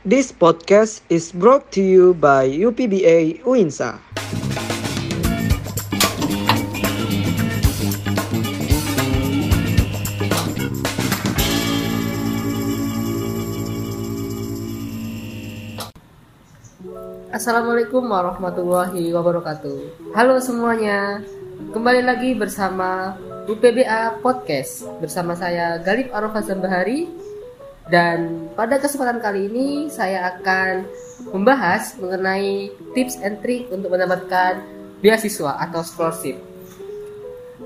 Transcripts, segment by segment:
This podcast is brought to you by UPBA Uinsa. Assalamualaikum warahmatullahi wabarakatuh. Halo semuanya, kembali lagi bersama UPBA Podcast bersama saya Galip Arafah Zambahari dan pada kesempatan kali ini saya akan membahas mengenai tips and trick untuk mendapatkan beasiswa atau scholarship.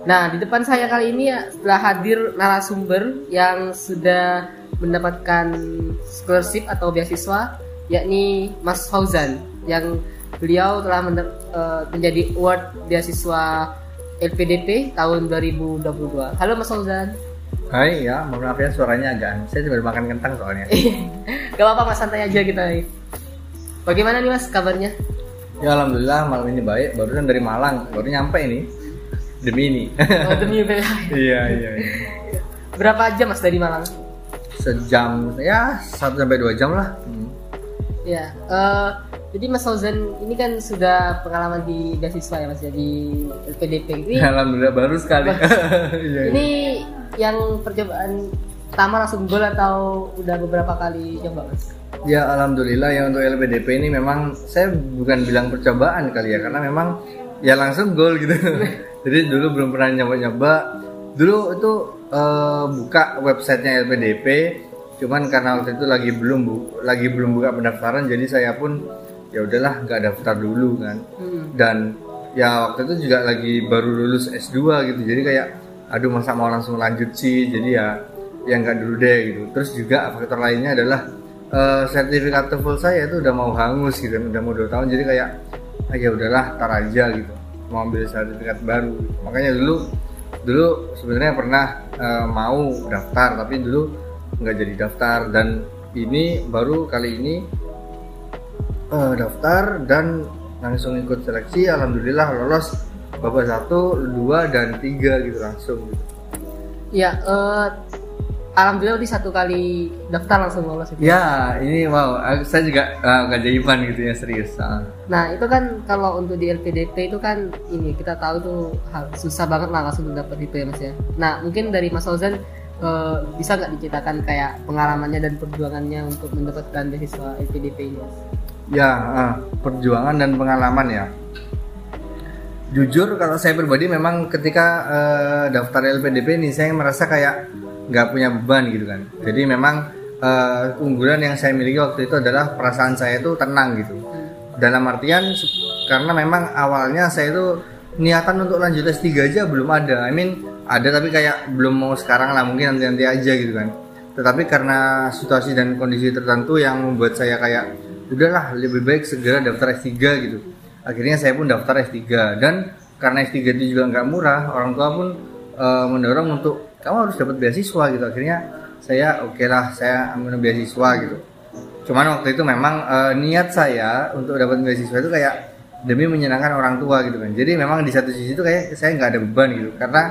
Nah, di depan saya kali ini telah hadir narasumber yang sudah mendapatkan scholarship atau beasiswa yakni Mas Fauzan yang beliau telah uh, menjadi award beasiswa LPDP tahun 2022. Halo Mas Fauzan. Hai ya, mohon maaf ya suaranya agak. Saya baru makan kentang soalnya. Gak apa-apa Mas santai aja kita. Bagaimana nih Mas kabarnya? Ya alhamdulillah malam ini baik. Barusan dari Malang, baru nyampe ini. Demi ini. Oh, demi UPBA. iya, iya, iya. Berapa jam Mas dari Malang? Sejam ya, 1 sampai 2 jam lah. Hmm. Ya, uh, jadi Mas Fauzan ini kan sudah pengalaman di beasiswa ya Mas ya di LPDP ini. Alhamdulillah baru sekali. Iya, ini yang percobaan pertama langsung gol atau udah beberapa kali coba Mas? Ya alhamdulillah ya untuk LPDP ini memang saya bukan bilang percobaan kali ya karena memang ya langsung gol gitu. jadi dulu belum pernah nyoba-nyoba. Dulu itu uh, buka websitenya LPDP cuman karena waktu itu lagi belum bu lagi belum buka pendaftaran jadi saya pun ya udahlah nggak daftar dulu kan hmm. dan ya waktu itu juga lagi baru lulus S2 gitu jadi kayak aduh masa mau langsung lanjut sih? Jadi ya yang nggak dulu deh gitu. Terus juga faktor lainnya adalah uh, sertifikat TOEFL saya itu udah mau hangus gitu. Udah mau dua tahun. Jadi kayak ah, ya udahlah tar aja gitu. Mau ambil sertifikat baru. Makanya dulu dulu sebenarnya pernah uh, mau daftar tapi dulu nggak jadi daftar. Dan ini baru kali ini uh, daftar dan langsung ikut seleksi. Alhamdulillah lolos babak satu dua dan tiga gitu langsung ya uh, alhamdulillah di satu kali daftar langsung lolos itu. ya ini wow saya juga uh, keajaiban gitu ya serius uh. nah itu kan kalau untuk di LPDP itu kan ini kita tahu tuh hal susah banget lah langsung dapat itu ya mas ya nah mungkin dari mas Ozan uh, bisa nggak diceritakan kayak pengalamannya dan perjuangannya untuk mendapatkan beasiswa LPDP ini? Ya, uh, perjuangan dan pengalaman ya. Jujur kalau saya pribadi memang ketika uh, daftar LPDP ini saya merasa kayak nggak punya beban gitu kan. Jadi memang uh, keunggulan yang saya miliki waktu itu adalah perasaan saya itu tenang gitu. Dalam artian karena memang awalnya saya itu niatan untuk lanjut S3 aja belum ada. I mean ada tapi kayak belum mau sekarang lah mungkin nanti nanti aja gitu kan tetapi karena situasi dan kondisi tertentu yang membuat saya kayak udahlah lebih baik segera daftar S3 gitu akhirnya saya pun daftar S3 dan karena S3 itu juga nggak murah orang tua pun e, mendorong untuk kamu harus dapat beasiswa gitu. Akhirnya saya oke okay lah saya ambil beasiswa gitu. Cuman waktu itu memang e, niat saya untuk dapat beasiswa itu kayak demi menyenangkan orang tua gitu kan. Jadi memang di satu sisi itu kayak saya nggak ada beban gitu. Karena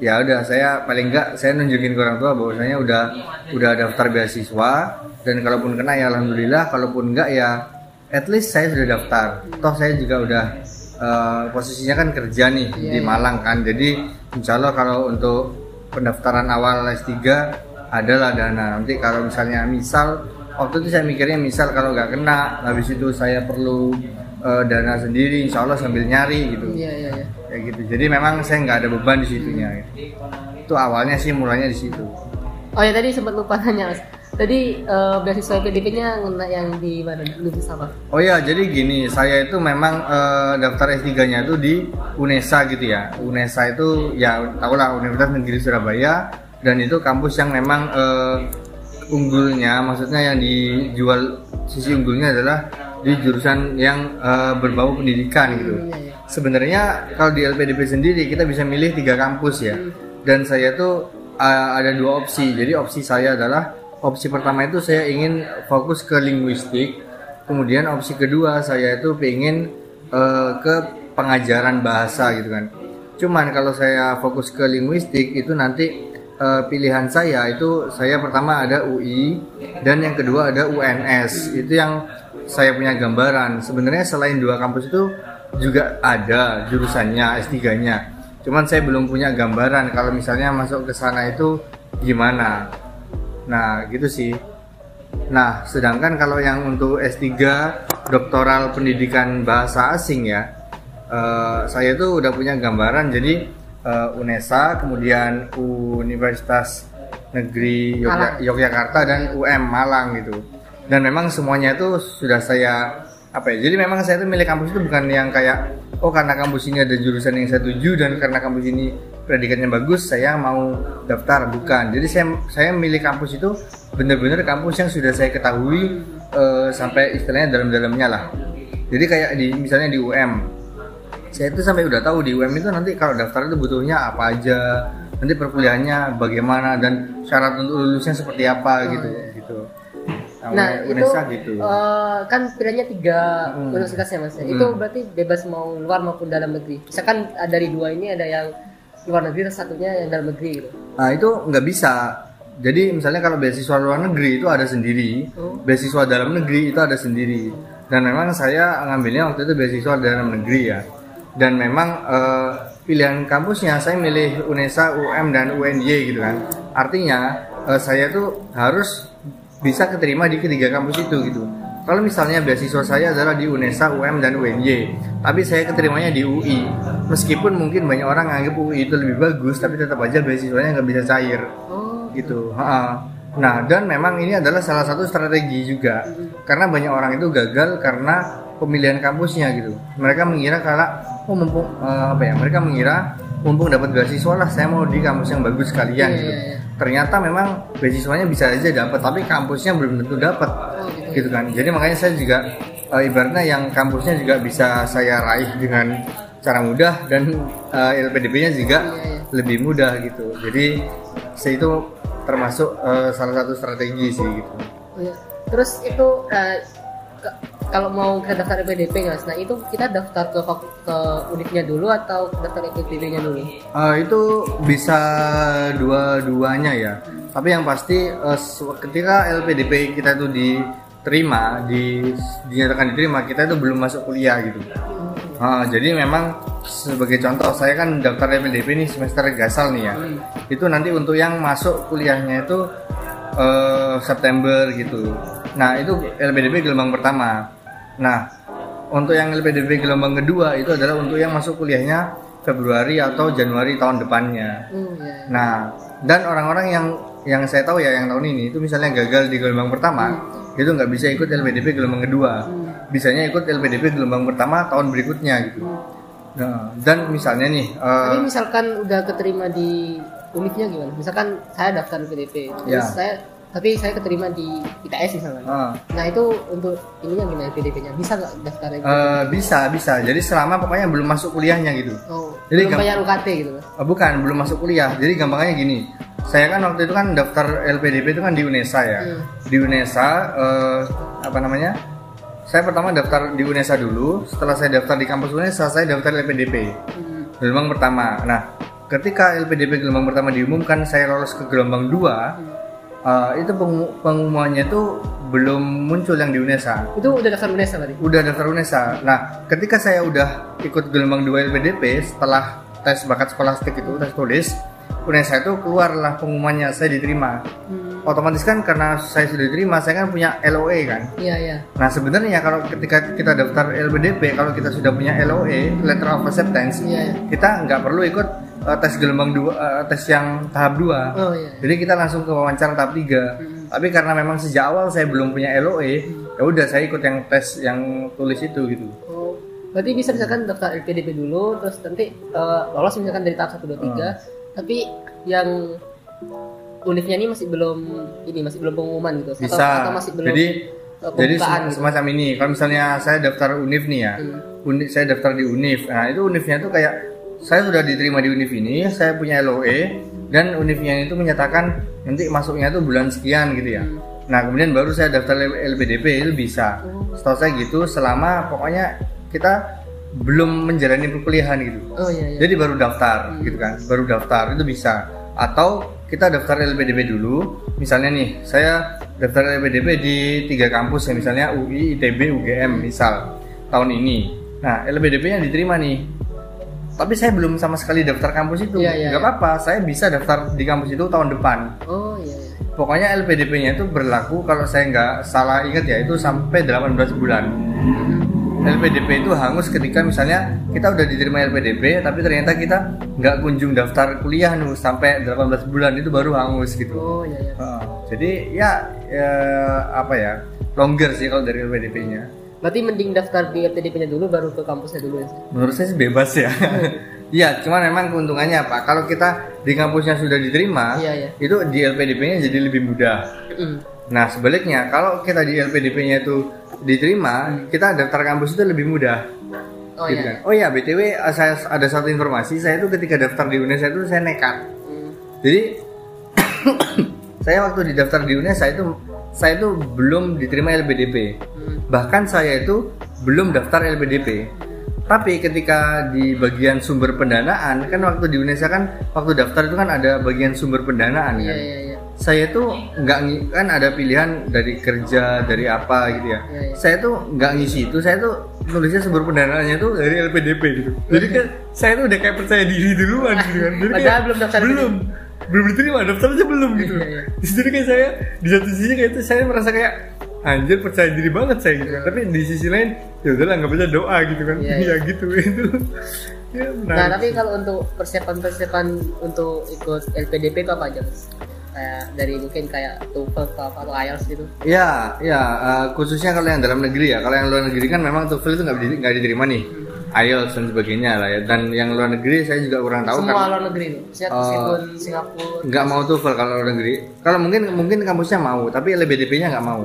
ya udah saya paling enggak saya nunjukin ke orang tua bahwasanya udah udah daftar beasiswa. Dan kalaupun kena ya alhamdulillah kalaupun enggak ya at least saya sudah daftar. Toh saya juga udah uh, posisinya kan kerja nih yeah, di iya. Malang kan. Jadi insya Allah kalau untuk pendaftaran awal S3 adalah dana. Nanti kalau misalnya misal waktu itu saya mikirnya misal kalau nggak kena habis itu saya perlu uh, dana sendiri insya Allah sambil nyari gitu. Iya, iya, iya. ya gitu. Jadi memang saya nggak ada beban di situnya. Gitu. itu awalnya sih mulanya di situ. Oh ya tadi sempat lupa nanya mas tadi uh, beasiswa PDP-nya yang di mana Universitas apa? Oh ya, jadi gini, saya itu memang uh, daftar S3-nya itu di UNESA gitu ya. UNESA itu ya tahulah Universitas Negeri Surabaya dan itu kampus yang memang uh, unggulnya, maksudnya yang dijual sisi unggulnya adalah di jurusan yang uh, berbau pendidikan gitu. Iya, iya. Sebenarnya kalau di LPDP sendiri kita bisa milih tiga kampus ya. Dan saya tuh uh, ada dua opsi. Jadi opsi saya adalah opsi pertama itu saya ingin fokus ke linguistik. Kemudian opsi kedua saya itu pengen uh, ke pengajaran bahasa gitu kan. Cuman kalau saya fokus ke linguistik itu nanti eh, pilihan saya itu saya pertama ada UI dan yang kedua ada UNS. Itu yang saya punya gambaran. Sebenarnya selain dua kampus itu juga ada jurusannya S3-nya. Cuman saya belum punya gambaran kalau misalnya masuk ke sana itu gimana. Nah, gitu sih. Nah, sedangkan kalau yang untuk S3 doktoral pendidikan bahasa asing ya, eh, saya tuh udah punya gambaran. Jadi eh, UNESA, kemudian Universitas Negeri Yogya- Malang. Yogyakarta dan UM Malang gitu. Dan memang semuanya itu sudah saya apa ya? Jadi memang saya tuh milih kampus itu bukan yang kayak oh karena kampus ini ada jurusan yang saya tuju dan karena kampus ini predikatnya bagus saya mau daftar bukan. Jadi saya saya milih kampus itu benar-benar kampus yang sudah saya ketahui eh, sampai istilahnya dalam-dalamnya lah. Jadi kayak di misalnya di UM saya itu sampai udah tahu di UM itu nanti kalau daftar itu butuhnya apa aja nanti perkuliahannya bagaimana dan syarat untuk lulusnya seperti apa gitu gitu Nah, itu UNESA gitu eh, kan pilihannya tiga Hmm. universitas ya mas. Hmm. Itu berarti bebas mau luar maupun dalam negeri. Misalkan eh, dari dua ini ada yang luar negeri, terus satunya yang dalam negeri gitu. nah itu nggak bisa. Jadi misalnya kalau beasiswa luar negeri itu ada sendiri. Oh. beasiswa dalam negeri itu ada sendiri. Dan memang saya ngambilnya waktu itu beasiswa dalam negeri ya. Dan memang eh, pilihan kampusnya saya milih UNESA, UM dan UNY gitu kan. Artinya eh, saya tuh harus bisa keterima di ketiga kampus itu gitu kalau misalnya beasiswa saya adalah di UNESA, UM dan UNY tapi saya keterimanya di UI meskipun mungkin banyak orang nganggap UI itu lebih bagus tapi tetap aja beasiswanya nggak bisa cair Oh, gitu. Ha-ha. Nah, dan memang ini adalah salah satu strategi juga. Karena banyak orang itu gagal karena pemilihan kampusnya gitu. Mereka mengira kalau oh mumpung eh, apa ya? Mereka mengira mumpung dapat beasiswa lah saya mau di kampus yang bagus sekalian Iya, gitu. iya, iya. Ternyata memang beasiswanya bisa aja dapat, tapi kampusnya belum tentu dapat. oh gitu. Gitu kan. Jadi makanya saya juga eh, ibaratnya yang kampusnya juga bisa saya raih dengan cara mudah dan eh, LPDP-nya juga Iya, iya. lebih mudah gitu. Jadi saya itu termasuk eh, salah satu strategi sih gitu. Oh, iya. Terus itu ke- kalau mau kita daftar PDP mas, nah itu kita daftar ke ke univnya dulu atau daftar PDP-nya dulu? Eh, itu bisa dua-duanya ya. Tapi yang pasti se- ketika LPDP kita itu diterima, di, dinyatakan diterima, kita itu belum masuk kuliah gitu. Ah, jadi memang sebagai contoh saya kan daftar LPDP nih semester gasal nih ya. Itu nanti untuk yang masuk kuliahnya itu eh, September gitu. Nah itu LPDP gelombang pertama. Nah untuk yang LPDP gelombang kedua itu adalah untuk yang masuk kuliahnya Februari atau Januari tahun depannya. Hmm, ya. Nah, dan orang-orang yang yang saya tahu ya yang tahun ini itu misalnya gagal di gelombang pertama, itu nggak bisa ikut LPDP gelombang kedua. Bisanya ikut LPDP gelombang pertama tahun berikutnya gitu. Nah, dan misalnya nih, Tapi misalkan udah keterima di univnya gimana? Misalkan saya daftar PDP, terus Ya. saya tapi saya keterima di ITS misalnya. eh, Nah itu untuk ininya gimana PDP-nya? Bisa nggak daftarnya? gitu? eh, bisa bisa. Jadi selama pokoknya belum masuk kuliahnya gitu. oh, jadi belum bayar UKT gitu? Eh, bukan, belum masuk kuliah. Jadi gampangnya gini. Saya kan waktu itu kan daftar LPDP itu kan di UNESA ya. Hmm. Di UNESA eh, apa namanya? Saya pertama daftar di UNESA dulu. Setelah saya daftar di kampus UNESA, saya daftar LPDP. Hmm. Gelombang pertama. Nah, ketika LPDP gelombang pertama diumumkan, saya lolos ke gelombang dua. Eh, itu pengu- pengumumannya itu belum muncul yang di UNESA Itu udah daftar UNESA berarti? udah daftar UNESA. Nah, ketika saya udah ikut gelombang 2 LPDP setelah tes bakat skolastik itu tes tulis, UNESA itu keluarlah pengumumannya saya diterima. Hmm. Otomatis kan karena saya sudah diterima, saya kan punya LOE kan. Iya iya. Nah, sebenarnya kalau ketika kita daftar LPDP, kalau kita sudah punya LOE, letter of acceptance, Iya, iya. kita nggak perlu ikut uh, tes gelombang dua, uh, tes yang tahap 2. Oh iya. Jadi kita langsung ke wawancara tahap 3. Hmm. Tapi karena memang sejak awal saya belum punya LOE, ya udah saya ikut yang tes yang tulis itu gitu. Oh, berarti bisa misalkan daftar LPDP dulu, terus nanti eh, lolos misalkan dari tahap 1, 2, 3 tapi yang univnya ini masih belum ini masih belum pengumuman gitu atau, Bisa. atau masih belum jadi jadi gitu. semacam ini. Kalau misalnya saya daftar univ nih ya, Hmm. univ saya daftar di univ. Nah itu univnya tuh kayak saya sudah diterima di univ ini, saya punya LOE dan univnya itu menyatakan nanti masuknya tuh bulan sekian gitu ya. Hmm. Nah kemudian baru saya daftar LPDP itu bisa. Setahu saya gitu selama pokoknya kita belum menjalani perkuliahan gitu. Oh iya iya. Jadi baru daftar gitu kan, baru daftar itu bisa. Atau kita daftar LPDP dulu. Misalnya nih, saya daftar LPDP di tiga kampus ya, misalnya UI, ITB, UGM misal tahun ini. Nah, LPDP-nya diterima nih. Tapi saya belum sama sekali daftar kampus itu. Iya, iya, Nggak iya. apa-apa, saya bisa daftar di kampus itu tahun depan. Oh iya. iya. Pokoknya LPDP-nya itu berlaku kalau saya nggak salah ingat ya itu sampai 18 bulan. LPDP itu hangus ketika misalnya kita udah diterima LPDP tapi ternyata kita nggak kunjung daftar kuliah nih sampai 18 bulan itu baru hangus gitu. Oh iya. iya. Ah, jadi ya, ya apa ya longer sih kalau dari LPDP-nya. Berarti mending daftar di LPDP-nya dulu baru ke kampusnya dulu ya. Menurut saya sih bebas ya. Iya, cuman memang keuntungannya apa? Kalau kita di kampusnya sudah diterima, Iya, iya. itu di LPDP-nya jadi lebih mudah. Mm. Nah sebaliknya kalau kita di LPDP-nya itu diterima, kita daftar kampus itu lebih mudah. Oh gitu iya. kan. Oh ya btw eh, saya ada satu informasi saya itu ketika daftar di UNES itu saya nekat. Mm. Jadi saya waktu didaftar di UNES saya itu saya itu belum diterima LPDP. Mm. Bahkan saya itu belum daftar LPDP. Tapi ketika di bagian sumber pendanaan kan waktu di UNESA kan waktu daftar itu kan ada bagian sumber pendanaan Iya kan iya iya. saya tuh nggak kan ada pilihan dari kerja dari apa gitu ya. Iya, iya. Saya tuh nggak ngisi itu, saya tuh nulisnya sumber pendanaannya tuh dari LPDP gitu. Jadi kan saya tuh udah kayak percaya diri duluan gitu kan. Jadi Padahal kayak belum daftar belum belum diterima daftar aja belum gitu. Iya, iya. Jadi kayak saya di satu sisi kayak itu saya merasa kayak anjir percaya diri banget saya gitu kan. Tapi di sisi lain ya udahlah nggak baca doa gitu kan. Iya, Iya iya. gitu itu. ya, Nah, tapi kalau untuk persiapan-persiapan untuk ikut LPDP itu apa aja? Mas? Kayak dari mungkin kayak TOEFL atau IELTS gitu. Ya, ya eh, khususnya kalau yang dalam negeri ya. Kalau yang luar negeri kan memang TOEFL itu nggak nggak diterima nih. IELTS dan sebagainya lah ya. Dan yang luar negeri saya juga kurang tahu Semua kan. luar negeri. Siap Oh. meskipun Singapura. Nggak mau TOEFL kalau luar negeri. Kalau mungkin mungkin kampusnya mau, tapi LPDP-nya nggak mau.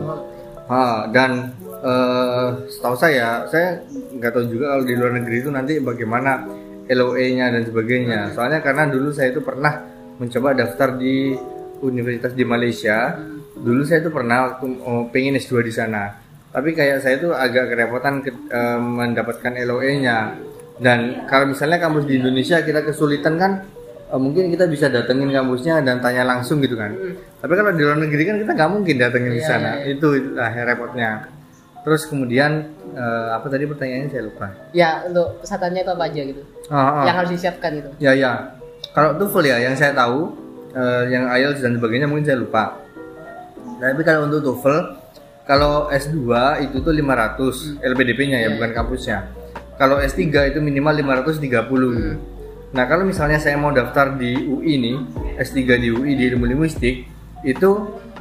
Ah, dan eh, setahu saya, saya nggak tahu juga kalau di luar negeri itu nanti bagaimana LOE-nya dan sebagainya. Soalnya karena dulu saya itu pernah mencoba daftar di universitas di Malaysia. Dulu saya itu pernah waktu oh, pengen S2 di sana. Tapi kayak saya itu agak kerepotan ke- eh, mendapatkan LOE-nya. Dan kalau misalnya kampus di Indonesia kita kesulitan kan eh, mungkin kita bisa datengin kampusnya dan tanya langsung gitu kan. Tapi kalau di luar negeri kan kita nggak mungkin datengin di Iya, sana. iya, iya. Itu lah repotnya. Terus kemudian eh, apa tadi pertanyaannya saya lupa. Ya, untuk pesertanya itu apa aja gitu. Ah, ah. Yang harus disiapkan gitu. Ya ya. Kalau TOEFL ya yang saya tahu eh, yang IELTS dan sebagainya mungkin saya lupa. Tapi kalau untuk TOEFL kalau S2 itu tuh 500 LPDP-nya ya Iya, bukan kampusnya. Kalau S3 itu minimal 530. Nah, kalau misalnya saya mau daftar di UI nih, S3 di UI di ilmu linguistik itu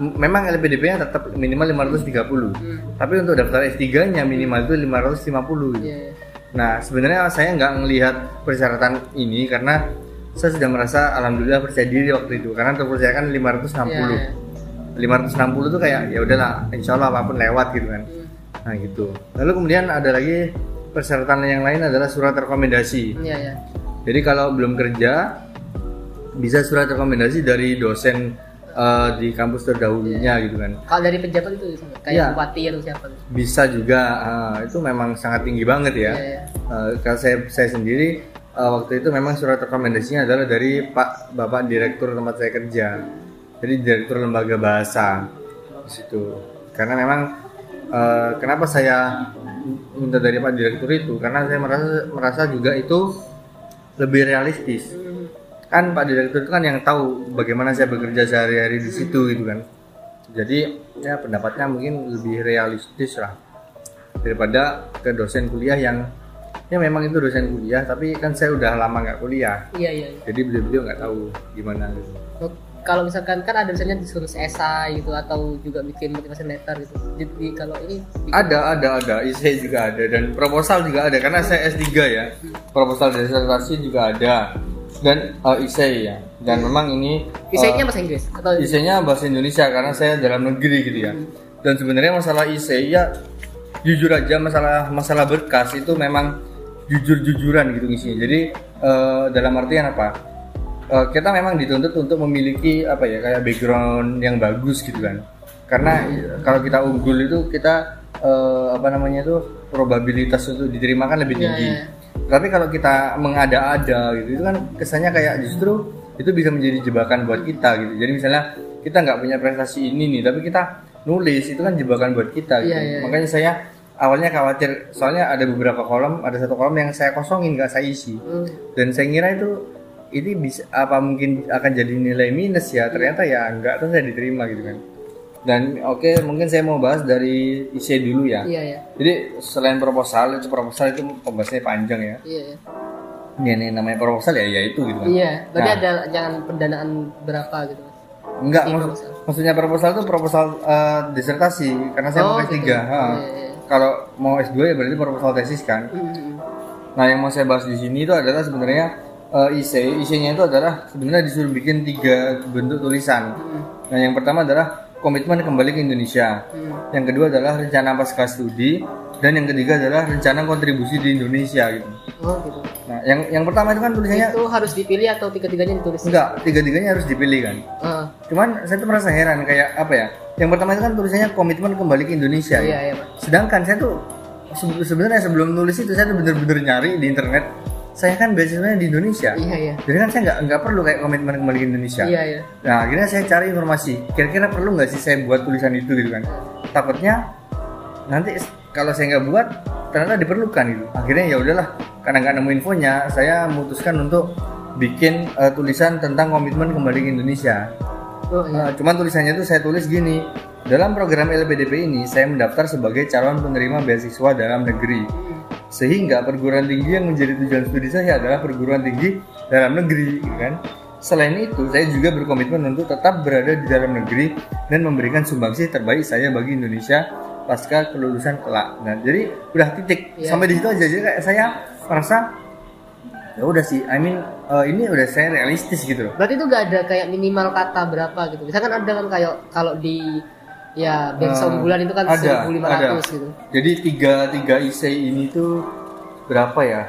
memang LPDP-nya tetap minimal 530. Tapi untuk daftar S3-nya minimal itu 550 gitu. Iya. iya. Nah, sebenarnya saya nggak melihat persyaratan ini karena saya sudah merasa alhamdulillah percaya diri waktu itu karena untuk percaya kan 560. Iya, 560 tuh kayak ya udahlah, insya Allah apa pun lewat gitu kan. Nah gitu. Lalu kemudian ada lagi persyaratan yang lain adalah surat rekomendasi. Iya, iya. Jadi kalau belum kerja bisa surat rekomendasi dari dosen eh, di kampus terdahulunya gitu kan. Kalau dari pejabat itu kayak Iya. bupati atau siapa gitu. Bisa juga ah, itu memang sangat tinggi banget ya. Iya, iya. Eh, kalau saya saya sendiri eh, waktu itu memang surat rekomendasinya adalah dari Pak Bapak Direktur tempat saya kerja. Jadi Direktur Lembaga Bahasa di situ. Karena memang eh, kenapa saya minta dari Pak Direktur itu karena saya merasa merasa juga itu lebih realistis. Kan Pak Direktur itu kan yang tahu bagaimana saya bekerja sehari-hari di situ gitu kan. Jadi ya pendapatnya mungkin lebih realistis lah daripada ke dosen kuliah yang ya memang itu dosen kuliah tapi kan saya udah lama nggak kuliah Iya, iya. iya. jadi beliau-beliau nggak tahu gimana gitu Kalau misalkan kan ada misalnya disuruh esai gitu atau juga bikin motivation letter gitu. Jadi kalau ini bikin- ada ada ada IC juga ada dan proposal juga ada karena saya S3 ya proposal disertasi juga ada dan uh, IC ya dan memang ini uh, Esainya bahasa Inggris atau IC-nya bahasa Indonesia karena saya dalam negeri gitu ya. Dan sebenarnya masalah IC ya jujur aja masalah masalah berkas itu memang jujur-jujuran gitu isinya. Jadi eh, dalam artian apa? Eh, kita memang dituntut untuk memiliki apa ya kayak background yang bagus gitu kan. Karena eh, kalau kita unggul itu kita eh, apa namanya itu probabilitas untuk diterima kan lebih Iya, tinggi. iya. Tapi kalau kita mengada-ada gitu itu kan kesannya kayak justru itu bisa menjadi jebakan buat kita gitu jadi misalnya kita nggak punya prestasi ini nih tapi kita nulis itu kan jebakan buat kita gitu Iya, iya, iya. makanya saya awalnya khawatir soalnya ada beberapa kolom ada satu kolom yang saya kosongin nggak saya isi Hmm. dan saya kira itu ini bisa apa mungkin akan jadi nilai minus ya ternyata ya enggak terus saya diterima gitu kan dan oke mungkin saya mau bahas dari isi dulu ya Iya ya. jadi selain proposal itu proposal itu pembahasannya panjang ya Iya ya. ini, ini namanya proposal ya ya itu gitu kan Iya. Berarti Nah. ada jangan pendanaan berapa gitu. Enggak maksud- proposal. maksudnya proposal itu proposal eh, disertasi karena saya Oh, mau gitu. S3 ha. Iya, iya. Kalau mau S2 ya berarti proposal tesis kan Hmm. Nah, yang mau saya bahas di sini itu adalah sebenarnya eh, IC. IC-nya itu adalah sebenarnya disuruh bikin tiga bentuk tulisan. Hmm. Nah, yang pertama adalah komitmen kembali ke Indonesia. Hmm. Yang kedua adalah rencana pasca studi dan yang ketiga adalah rencana kontribusi di Indonesia gitu. Oh gitu. Nah, yang yang pertama itu kan tulisannya Itu harus dipilih atau tiga-tiganya ditulis? enggak, tiga-tiganya harus dipilih kan. Ah, Cuman saya tuh merasa heran kayak apa ya? Yang pertama itu kan tulisannya komitmen kembali ke Indonesia. iya ya. iya Pak. Sedangkan saya tuh se- sebenarnya sebelum nulis itu saya tuh bener-bener nyari di internet. Saya kan beasiswanya di Indonesia. Iya iya. Jadi kan saya nggak nggak perlu kayak komitmen kembali ke Indonesia. Iya iya. Nah akhirnya saya cari informasi. Kira-kira perlu nggak sih saya buat tulisan itu gitu kan? Takutnya nanti kalau saya nggak buat ternyata diperlukan gitu. Akhirnya ya udahlah karena nggak nemu infonya, saya memutuskan untuk bikin eh, tulisan tentang komitmen kembali ke Indonesia. Oh iya. Nah, cuman tulisannya itu saya tulis gini. Dalam program LPDP ini, saya mendaftar sebagai calon penerima beasiswa dalam negeri. Sehingga perguruan tinggi yang menjadi tujuan studi saya adalah perguruan tinggi dalam negeri, gitu kan? Selain itu, saya juga berkomitmen untuk tetap berada di dalam negeri dan memberikan sumbangsi terbaik saya bagi Indonesia pasca kelulusan kelak. Nah, jadi udah titik Iya. sampai di situ aja. Jadi kayak saya merasa ya udah sih. I mean eh, ini udah saya realistis gitu loh. Berarti itu gak ada kayak minimal kata berapa gitu. Misalkan ada kan kayak kalau di ya beasiswa Eh, unggulan itu kan ada, 1500 ada. gitu. Jadi tiga tiga IC ini tuh berapa ya?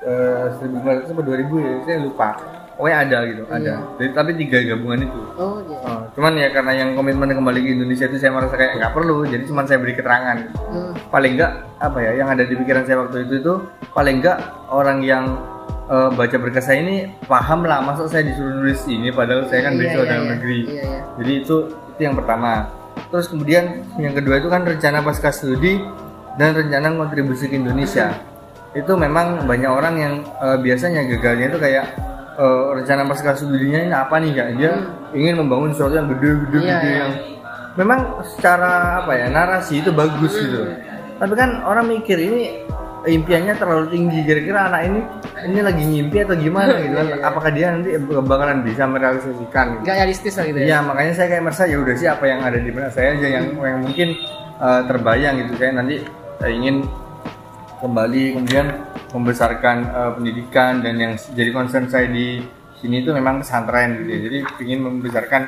Eh, ratus apa dua ribu ya? Saya lupa. Pokoknya ada gitu, ada. Jadi tapi tiga gabungan itu. Oh iya. Eh, cuman ya karena yang komitmen kembali ke Indonesia itu saya merasa kayak nggak perlu, jadi cuman saya beri keterangan. Hmm. Paling nggak apa ya? Yang ada di pikiran saya waktu itu itu paling nggak orang yang eh, baca berkas saya ini paham lah. Masa saya disuruh nulis ini padahal saya kan Iya, beasiswa iya, dalam iya. negeri. Iya iya. Jadi itu itu yang pertama. Terus kemudian yang kedua itu kan rencana pasca studi dan rencana kontribusi ke Indonesia. Itu memang banyak orang yang eh, biasanya gagalnya itu kayak eh, rencana pasca studinya ini apa nih kak? Dia ingin membangun sesuatu yang gede-gede Iya, gede iya. yang memang secara apa ya narasi itu bagus gitu. Tapi kan orang mikir ini impiannya terlalu tinggi kira-kira anak ini ini lagi ngimpi atau gimana gitu kan? Iya, iya. Apakah dia nanti bakalan bisa merealisasikan? Gitu. Gak realistis lah gitu ya. Iya makanya saya kayak merasa ya udah sih apa yang ada di benak saya aja yang yang mungkin uh, terbayang gitu saya nanti saya ingin kembali kemudian membesarkan uh, pendidikan dan yang jadi concern saya di sini itu memang pesantren gitu ya. Jadi ingin membesarkan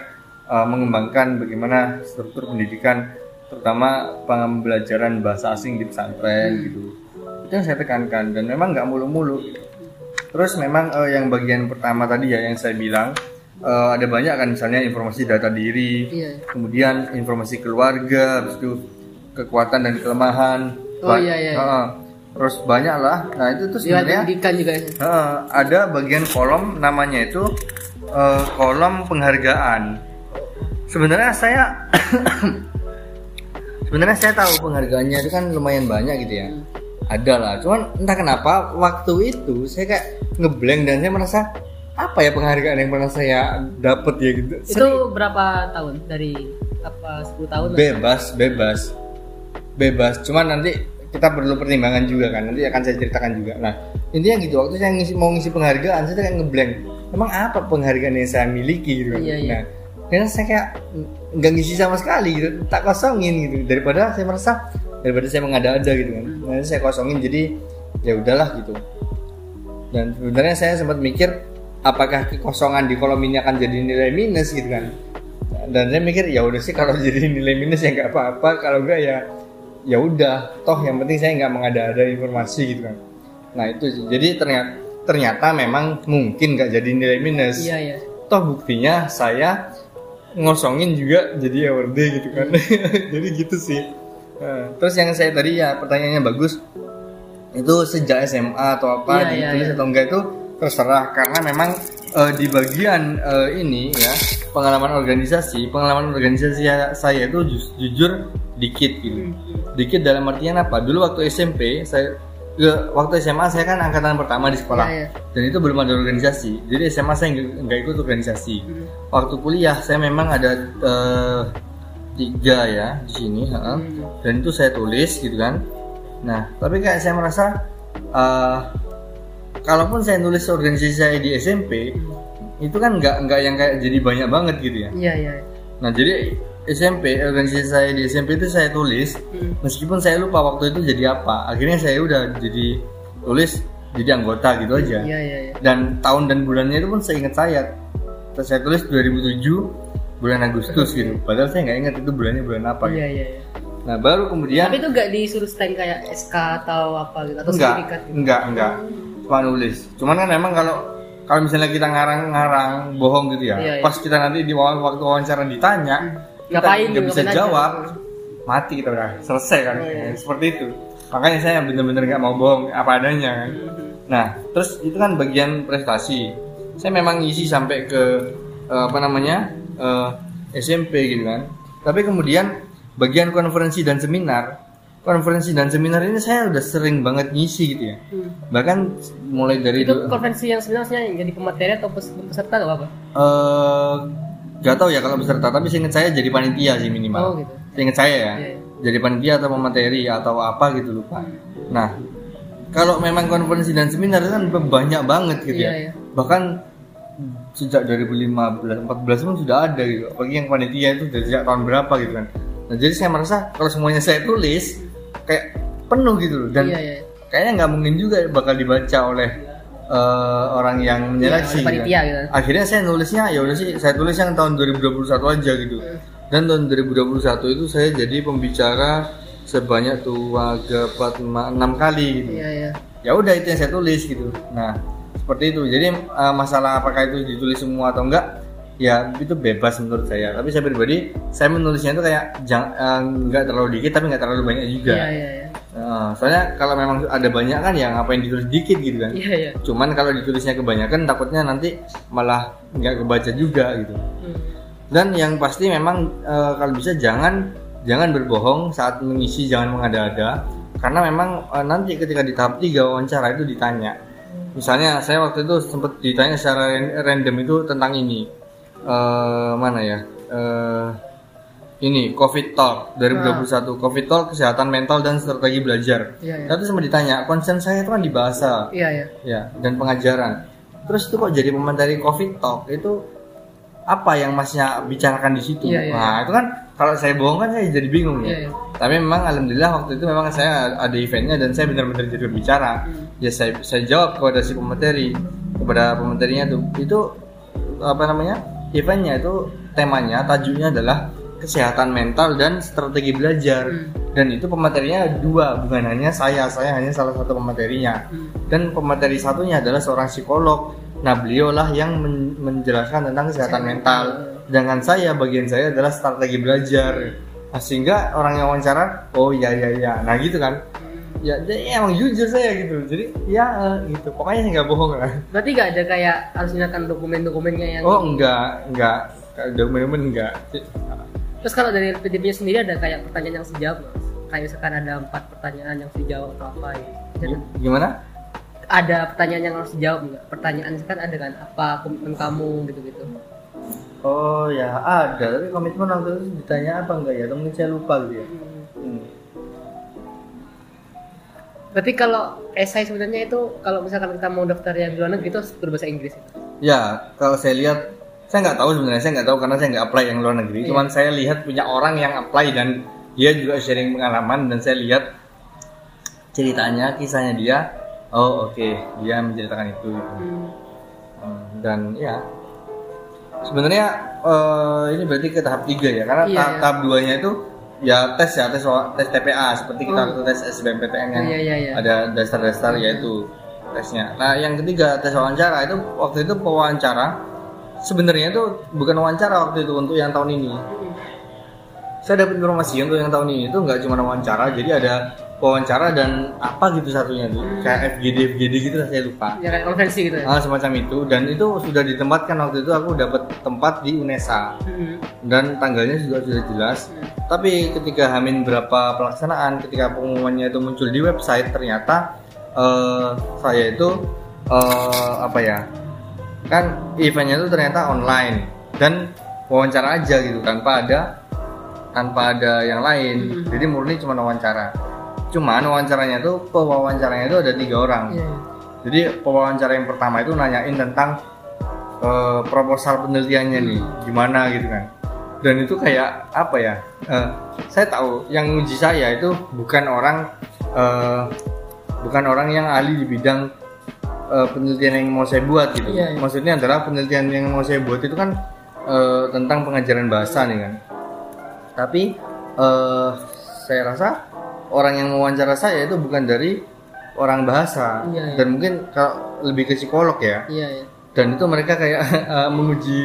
uh, mengembangkan bagaimana struktur pendidikan terutama pembelajaran bahasa asing di pesantren gitu. Itu yang saya tekankan dan memang nggak mulu-mulu gitu. Terus memang eh, yang bagian pertama tadi ya yang saya bilang eh, ada banyak kan misalnya informasi data diri, Iya. kemudian informasi keluarga, habis itu kekuatan dan kelemahan. Oh, Ba- iya, iya. Heeh. Terus banyak lah. Nah itu tuh sebenarnya juga ya. heeh, ada bagian kolom namanya itu eh, kolom penghargaan. Sebenarnya saya sebenarnya saya tahu penghargaannya itu kan lumayan banyak gitu ya ada lah cuman entah kenapa waktu itu saya kayak ngeblank dan saya merasa apa ya penghargaan yang pernah saya dapat ya gitu Itu berapa tahun dari apa 10 tahun? bebas bebas bebas cuman nanti kita perlu pertimbangan juga kan nanti akan saya ceritakan juga. Nah intinya gitu waktu saya ngisi, mau ngisi penghargaan saya kayak ngeblank. Emang apa penghargaan yang saya miliki gitu? Iya, iya. nah karena saya kayak nggak ngisi sama sekali gitu tak kosongin gitu. Daripada saya merasa daripada saya mengada-ada gitu kan. Nah, saya kosongin jadi ya udahlah gitu. Dan sebenarnya saya sempat mikir apakah kekosongan di kolom ini akan jadi nilai minus gitu kan? Dan saya mikir ya udah sih kalau jadi nilai minus ya nggak apa-apa kalau enggak ya ya udah toh yang penting saya nggak mengada-ada informasi gitu kan. Nah itu sih. jadi ternyata ternyata memang mungkin nggak jadi nilai minus. Iya iya. toh buktinya saya ngosongin juga jadi award gitu kan. Jadi gitu sih. Nah, terus yang saya tadi ya pertanyaannya bagus. Itu sejak SMA atau apa Iya, iya, ditulis iya. atau enggak itu terserah. Karena memang eh, di bagian eh, ini ya pengalaman organisasi, pengalaman organisasi saya- saya itu ju- jujur dikit gitu. Dikit dalam artian apa? Dulu waktu SMP saya ke- waktu SMA saya kan angkatan pertama di sekolah Iya, iya. dan itu belum ada organisasi. Jadi SMA saya nggak ikut organisasi. Hmm. Waktu kuliah saya memang ada eh, tiga ya di sini, ha. Hmm. dan itu saya tulis gitu kan. Nah, tapi kayak saya merasa eh, kalaupun saya nulis organisasi saya di SMP itu kan nggak nggak yang kayak jadi banyak banget gitu ya. Iya iya. Nah jadi SMP organisasi saya di SMP itu saya tulis Hmm. meskipun saya lupa waktu itu jadi apa. Akhirnya saya udah jadi tulis jadi anggota gitu aja. Iya iya iya. Dan tahun dan bulannya itu pun saya ingat saya. Terus saya tulis 2007 bulan Agustus gitu. Padahal saya nggak ingat itu bulannya bulan apa. Iya gitu. iya. iya. Nah baru kemudian Tapi itu nggak disuruh stamp kayak SK atau apa gitu atau enggak sertifikat gitu. enggak enggak cuma nulis. Cuman kan memang kalau kalau misalnya kita ngarang-ngarang bohong gitu ya, Iya, iya. pas kita nanti di waktu wawancara ditanya, kita Ngapain, nggak bisa ngapain aja. jawab, mati kita udah selesai kan, Iya, iya. seperti itu. Makanya saya bener-bener nggak mau bohong apa adanya kan. Nah, terus itu kan bagian prestasi. Saya memang ngisi sampai ke eh, apa namanya eh, SMP gitu kan. Tapi kemudian bagian konferensi dan seminar, konferensi dan seminar ini saya udah sering banget ngisi gitu ya. Hmm. Bahkan mulai dari Itu konvensi yang sebenarnya yang jadi pemateri atau pes- peserta atau apa? eh nggak tahu ya kalau peserta, tapi seingat saya jadi panitia sih minimal. Oh gitu. Seingat saya ya. Iya, iya. Jadi panitia atau pemateri atau apa gitu lupa. Nah, kalau memang konferensi dan seminar itu kan banyak banget gitu Iya, ya. iya. Bahkan sejak 2015 14 pun sudah ada gitu. Apalagi yang panitia itu dari sejak tahun berapa gitu kan. Nah, jadi saya merasa kalau semuanya saya tulis kayak penuh gitu loh dan Iya iya. kayaknya nggak mungkin juga bakal dibaca oleh eh, orang yang menyeleksi Iya, oleh panitia kan. gitu. akhirnya saya nulisnya ya udah sih saya tulis yang tahun 2021 aja gitu dan tahun 2021 itu saya jadi pembicara sebanyak dua empat enam kali gitu Iya iya. ya udah itu yang saya tulis gitu nah seperti itu jadi eh, masalah apakah itu ditulis semua atau enggak ya itu bebas menurut saya tapi saya pribadi saya menulisnya itu kayak eh, nggak terlalu dikit tapi nggak terlalu banyak juga Iya iya iya. Nah, soalnya kalau memang ada banyak kan ya ngapain ditulis dikit gitu kan. Iya iya. Cuman kalau ditulisnya kebanyakan takutnya nanti malah nggak kebaca juga gitu. Hmm. Dan yang pasti memang eh, kalau bisa jangan jangan berbohong saat mengisi, jangan mengada-ada karena memang eh, nanti ketika di tahap 3 wawancara itu ditanya. Misalnya saya waktu itu sempat ditanya secara ran- random itu tentang ini. Eh, mana ya? Eh, ini COVID Talk 2021 COVID Talk kesehatan mental dan strategi belajar. Iya iya. Saya tuh sempat ditanya, concern saya itu kan di bahasa Iya iya. ya dan pengajaran. Terus itu kok jadi pemateri COVID Talk itu apa yang masnya bicarakan di situ? Iya, iya. Nah itu kan kalau saya bohong kan saya jadi bingung Iya, ya. iya. Tapi memang alhamdulillah waktu itu memang saya ada eventnya dan saya benar-benar jadi berbicara. Hmm. Ya saya saya jawab kepada si pemateri kepada pematerinya tuh itu apa namanya eventnya itu temanya tajuknya adalah kesehatan mental dan strategi belajar. Hmm. dan itu pematerinya dua bukan hanya saya. Saya hanya salah satu pematerinya. Hmm. dan pemateri satunya adalah seorang psikolog. Nah beliaulah yang men- menjelaskan tentang kesehatan mental. sedangkan saya bagian saya adalah strategi belajar. Nah, sehingga orang yang wawancara oh iya iya iya. Nah gitu kan ya jadi emang jujur saya gitu. Jadi ya eh, gitu. Pokoknya nggak bohong lah. Berarti nggak ada kayak harus nyatakan dokumen-dokumennya yang oh enggak enggak dokumen enggak Terus kalau dari LPDP sendiri ada kayak pertanyaan yang sejawab Mas? Kayak misalkan ada empat pertanyaan yang dijawab atau apa gitu. Jadi, gimana? Ada pertanyaan yang harus dijawab nggak? Pertanyaan kan ada kan apa komitmen kamu gitu-gitu. oh ya ada. Tapi komitmen waktu itu ditanya apa enggak ya? Mungkin saya lupa gitu ya. Hmm. Berarti kalau esai sebenarnya itu kalau misalkan kita mau daftar yang di luar negeri itu harus berbahasa Inggris. itu. Ya, kalau saya lihat, saya nggak tahu sebenarnya, saya nggak tahu karena saya nggak apply yang luar negeri. Iya. Cuman saya lihat punya orang yang apply dan dia juga sharing pengalaman dan saya lihat ceritanya, kisahnya dia. Oh oke, dia menceritakan itu. gitu. Hmm, Dan ya, sebenarnya eh, ini berarti ke tahap 3 ya, karena Iya, tahap, iya. tahap 2 nya itu ya tes ya tes tes TPA seperti kita Oh. waktu tes SBMPTN yang Iya, iya, iya. ada dasar-dasar yaitu tesnya. Nah, yang ketiga tes wawancara itu waktu itu pewawancara sebenarnya itu bukan wawancara waktu itu untuk yang tahun ini. Saya dapat informasi untuk yang tahun ini itu nggak cuma wawancara, jadi ada wawancara dan apa gitu satunya tuh. Kayak FGD FGD gitu lah saya lupa. Ya kayak konvensi gitu ya. Ah, semacam itu. Dan itu sudah ditempatkan waktu itu aku dapat tempat di UNESA. Hmm. dan tanggalnya juga sudah jelas. Tapi ketika Hamin berapa pelaksanaan ketika pengumumannya itu muncul di website ternyata eh, saya itu eh, apa ya kan eventnya itu ternyata online. Dan wawancara aja gitu tanpa ada tanpa ada yang lain. Jadi murni cuma wawancara cuman wawancaranya itu pewawancaranya itu ada tiga orang iya. jadi pewawancara yang pertama itu nanyain tentang eh, proposal penelitiannya nih, gimana gitu kan. Dan itu kayak apa ya? eh, saya tahu yang uji saya itu bukan orang eh, bukan orang yang ahli di bidang eh, penelitian yang mau saya buat gitu. Iya, iya. Maksudnya adalah penelitian yang mau saya buat itu kan eh, tentang pengajaran bahasa nih kan. Tapi eh, saya rasa orang yang mewawancara saya itu bukan dari orang bahasa Iya, iya. dan mungkin kalau lebih ke psikolog ya Iya, iya. dan itu mereka kayak eh, menguji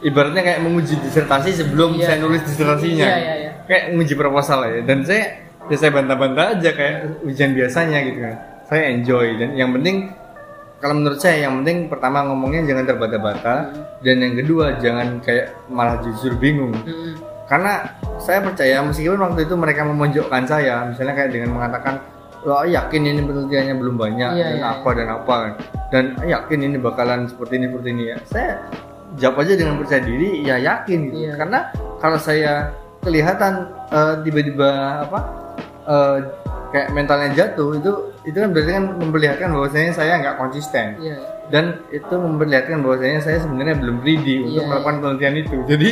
ibaratnya kayak menguji disertasi sebelum Iya. saya nulis disertasinya Iya, iya, iya. kayak menguji proposal ya dan saya ya saya bantah-bantah aja kayak ujian biasanya gitu kan saya enjoy dan yang penting kalau menurut saya yang penting pertama ngomongnya jangan terbata-bata dan yang kedua jangan kayak malah jujur bingung Hmm. Karena saya percaya meskipun waktu itu mereka memojokkan saya misalnya kayak dengan mengatakan wah yakin ini penelitiannya belum banyak Iya, dan iya, apa dan apa? Dan yakin ini bakalan seperti ini seperti ini ya? Saya jawab aja dengan percaya diri ya yakin gitu. Iya. karena kalau saya kelihatan eh, tiba-tiba apa eh, kayak mentalnya jatuh itu itu kan berarti kan memperlihatkan bahwasanya saya nggak konsisten. Iya. Dan itu memperlihatkan bahwasanya saya sebenarnya belum ready untuk Iya, melakukan penelitian itu. Jadi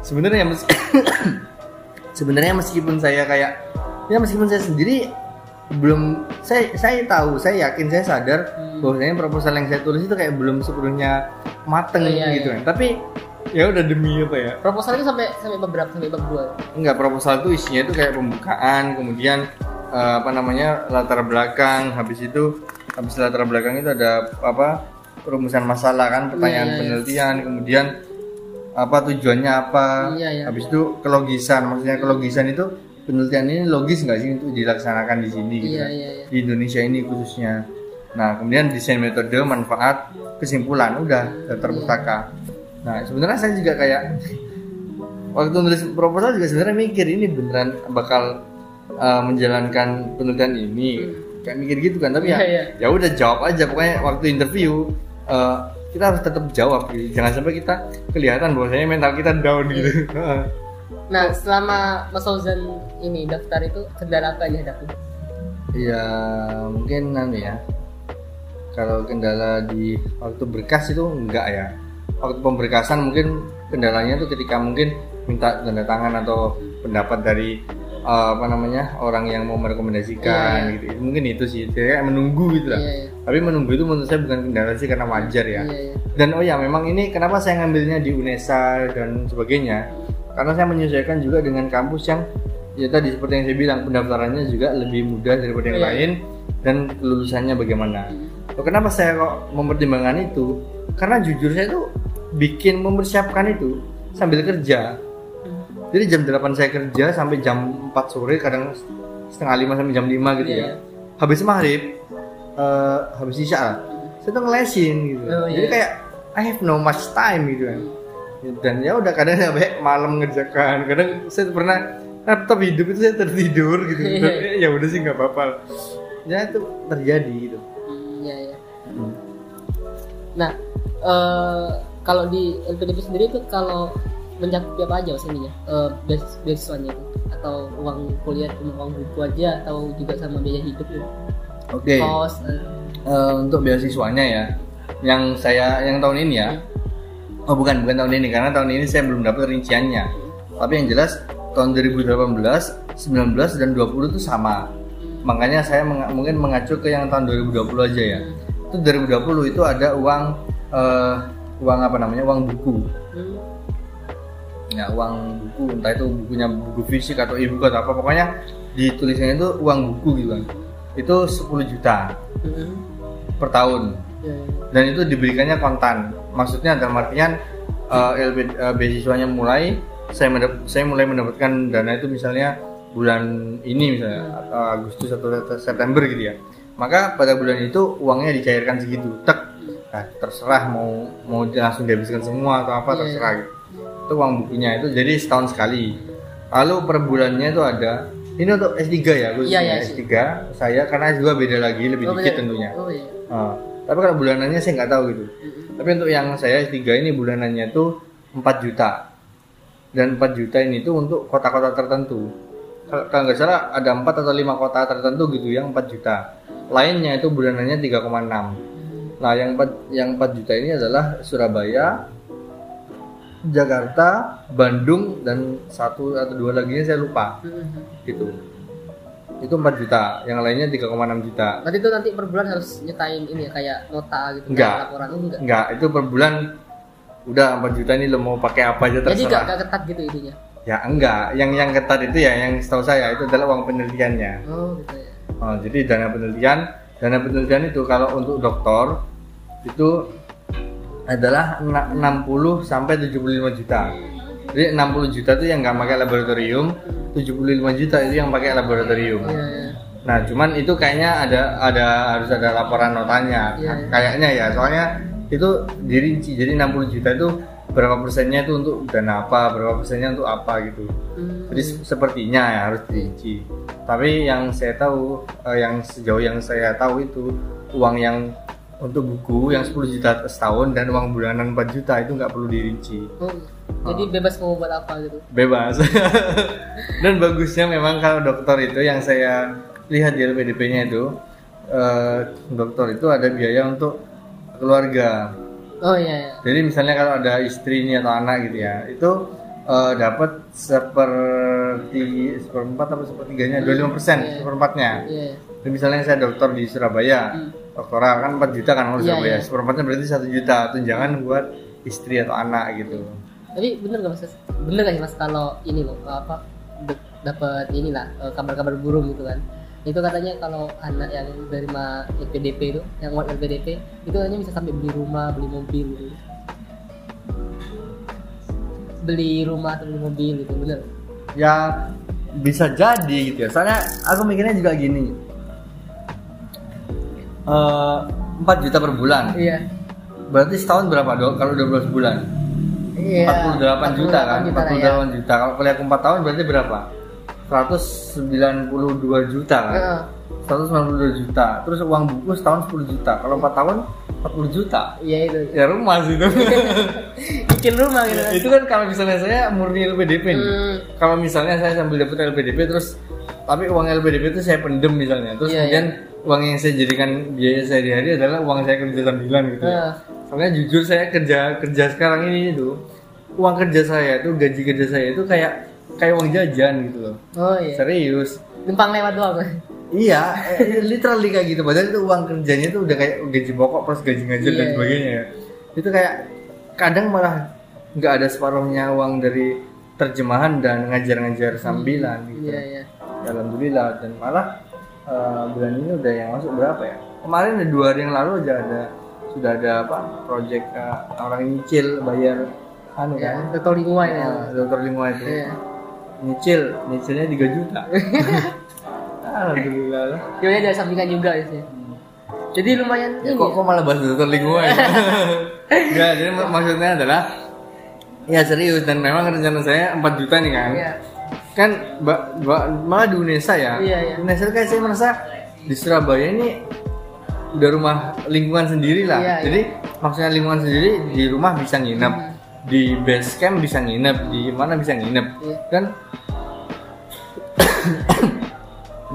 sebenarnya mes- sebenarnya meskipun saya kayak ya meskipun saya sendiri belum saya saya tahu saya yakin saya sadar Hmm. bahwasanya proposal yang saya tulis itu kayak belum sepenuhnya mateng Iya, gitu iya. kan. Tapi ya udah demi apa ya? Proposal itu sampai sampai bab berapa? Sampai bab dua. Enggak proposal itu isinya itu kayak pembukaan, kemudian eh, apa namanya latar belakang, habis itu habis latar belakang itu ada apa perumusan masalah kan, pertanyaan Iya, iya, iya. penelitian, kemudian apa tujuannya apa, Iya, iya. habis itu kelogisan, maksudnya kelogisan itu penelitian ini logis nggak sih untuk dilaksanakan di sini gitu Iya, kan? iya, iya. di Indonesia ini khususnya. Nah kemudian desain metode, manfaat, kesimpulan udah daftar Iya. pustaka. Nah sebenarnya saya juga kayak waktu nulis proposal juga sebenarnya mikir ini beneran bakal uh, menjalankan penelitian ini kayak mikir gitu kan tapi ya ya udah jawab aja pokoknya waktu interview uh, kita harus tetap jawab gitu. jangan sampai kita kelihatan bahwasanya mental kita down gitu Heeh. Nah, selama Mas Fauzan ini daftar itu kendala apa yang dihadapi? ya mungkin nanti ya kalau kendala di waktu berkas itu enggak ya waktu pemberkasan mungkin kendalanya tuh ketika mungkin minta tanda tangan atau pendapat dari uh, apa namanya orang yang mau merekomendasikan Iya, gitu. Mungkin itu sih kayak menunggu gitu lah. Iya, iya. tapi menunggu itu menurut saya bukan kendala sih karena wajar ya. Iya, iya. dan oh ya memang ini kenapa saya ngambilnya di UNESA dan sebagainya? Karena saya menyesuaikan juga dengan kampus yang ya tadi seperti yang saya bilang pendaftarannya juga lebih mudah daripada yang lain dan kelulusannya bagaimana. Oh, kenapa saya kok mempertimbangkan itu? Karena jujur saya tuh bikin mempersiapkan itu sambil kerja jadi jam 8 saya kerja sampai jam 4 sore kadang setengah lima sampai jam 5 gitu Iya, ya iya. habis maghrib eh, habis isya lah saya tuh ngelesin gitu Oh, jadi iya. kayak I have no much time gitu kan dan ya udah kadang sampai malam ngerjakan kadang saya pernah laptop hidup itu saya tertidur gitu Iya. Dan, ya udah sih nggak apa-apa ya itu terjadi gitu Hmm, Iya, iya. Nah, eh, kalau di LPDP sendiri itu kalau mencakupi apa aja mas ininya? Eh, beas- beasiswanya itu? Atau uang kuliah cuma uang buku aja atau juga sama biaya hidup gitu? oke. Kos, eh, Eh, untuk beasiswanya ya yang saya yang tahun ini ya. Oh bukan bukan tahun ini karena tahun ini saya belum dapat rinciannya. Tapi yang jelas tahun 2018 19 dan 20 itu sama. Makanya saya menga- mungkin mengacu ke yang tahun 2020 aja ya. Itu 2020 itu ada uang eh, uang apa namanya uang buku. Hmm, ya uang buku entah itu bukunya buku fisik atau e atau apa pokoknya di tulisannya itu uang buku gitu kan. Itu 10 juta hmm, per tahun. Ya. dan itu diberikannya kontan. Maksudnya dalam artian eh, LB, eh, beasiswanya mulai saya mendap- saya mulai mendapatkan dana itu misalnya bulan ini misalnya atau Agustus atau September gitu ya. Maka pada bulan itu uangnya dicairkan segitu tek. Nah, terserah mau mau langsung dihabiskan semua atau apa Iya. terserah gitu itu uang bukunya itu jadi setahun sekali. Lalu per bulannya itu ada ini untuk S3 ya Iya, iya, S3 saya karena juga beda lagi lebih Oh, dikit bener. tentunya. Oh iya. Ah, tapi kalau bulanannya saya nggak tahu gitu. Tapi untuk yang saya S3 ini bulanannya tuh 4 juta. Dan 4 juta ini tuh untuk kota-kota tertentu. Kalau kalau nggak salah ada 4 atau 5 kota tertentu gitu yang 4 juta. Lainnya itu bulanannya 3,6 nah yang 4, yang 4 juta ini adalah Surabaya Jakarta Bandung dan satu atau dua lagi saya lupa Mm-mm. gitu itu 4 juta yang lainnya 3,6 juta Berarti itu nanti per bulan harus nyetain ini ya kayak nota gitu Enggak. laporan oh, enggak. Enggak, itu per bulan udah 4 juta ini lo mau pakai apa aja Jadi enggak terserah. enggak ketat gitu ininya. Ya enggak, yang yang ketat itu ya yang setahu saya itu adalah uang penelitiannya. Oh gitu ya. Oh, jadi dana penelitian, dana penelitian itu kalau untuk dokter itu adalah na- 60 sampai 75 juta. Jadi 60 juta itu yang nggak pakai laboratorium, 75 juta itu yang pakai laboratorium. Iya iya. Nah, cuman itu kayaknya ada ada harus ada laporan notanya. Iya. Kayaknya ya, soalnya itu dirinci. Jadi 60 juta itu berapa persennya itu untuk dana apa, berapa persennya untuk apa gitu. Hmm. Jadi se- sepertinya ya harus dirinci. Tapi yang saya tahu, eh, yang sejauh yang saya tahu itu uang yang untuk buku yang 10 juta setahun dan uang bulanan 4 juta itu nggak perlu dirinci. Oh, jadi bebas mau buat apa gitu. bebas dan bagusnya memang kalau dokter itu yang saya lihat di LPDP-nya itu eh, dokter itu ada biaya untuk keluarga Oh iya iya. jadi misalnya kalau ada istri ini atau anak gitu ya itu eh, dapat seperti seperempat atau sepertiganya 25 persen Iya. seperempatnya Iya. jadi misalnya saya dokter di Surabaya Hmm. Doktoral kan 4 juta kan kalau Iya, Surabaya iya. seperempatnya berarti satu juta tunjangan buat istri atau anak gitu Tapi bener gak mas? Bener gak sih mas kalau ini loh apa dapat inilah eh, kabar-kabar burung gitu kan? Itu katanya kalau anak yang dari ma LPDP itu, yang award LPDP itu katanya bisa sampai beli rumah, beli mobil gitu. Beli rumah atau beli mobil gitu, bener? ya bisa jadi gitu ya soalnya aku mikirnya juga gini Eh, 4 juta per bulan Iya. berarti setahun berapa dok kalau 12 bulan Iya. 48 juta kan 48 juta lah ya. 48 juta kalau kuliah 4 tahun berarti berapa 192 juta kan Heeh. 192 juta terus uang buku setahun 10 juta kalau 4 tahun 40 juta Iya itu. ya rumah sih itu Bikin rumah gitu. kan. itu kan kalau misalnya saya murni LPDP nih Hmm. kalau misalnya saya sambil dapat LPDP terus tapi uang LPDP itu saya pendem misalnya terus Iya, kemudian uang yang saya jadikan biaya sehari-hari adalah uang saya kerja sambilan gitu ya. Heeh. soalnya jujur saya kerja kerja sekarang ini itu uang kerja saya itu gaji kerja saya itu kayak kayak uang jajan gitu loh Oh iya. serius Numpang lewat doang. iya eh, literally kayak gitu padahal itu uang kerjanya itu udah kayak gaji pokok plus gaji ngajar dan Iya. sebagainya ya. itu kayak kadang malah nggak ada separuhnya uang dari terjemahan dan ngajar-ngajar sambilan gitu Iya iya. Ya, alhamdulillah dan malah eh, bulan ini udah yang masuk berapa ya kemarin ada dua hari yang lalu aja ada sudah ada apa project eh, orang nyicil bayar anu Ya, kan Toto Lingua ya. Eh, dokter lingua itu Iya. nyicil nyicilnya 3 juta alhamdulillah lah Ya ada sampingan juga sih. Jadi lumayan Ya, ini. kok, kok malah bahas dokter lingua ya? Enggak, jadi mak- maksudnya adalah ya serius dan memang rencana saya 4 juta nih kan. Iya. Kan ba, ba- malah di UNESA ya. Iya, iya. UNESA kayak saya merasa di Surabaya ini udah rumah lingkungan sendiri lah. Iya, jadi maksudnya lingkungan sendiri di rumah bisa nginep. Di base camp bisa nginep, di mana bisa nginep. Iya. Dan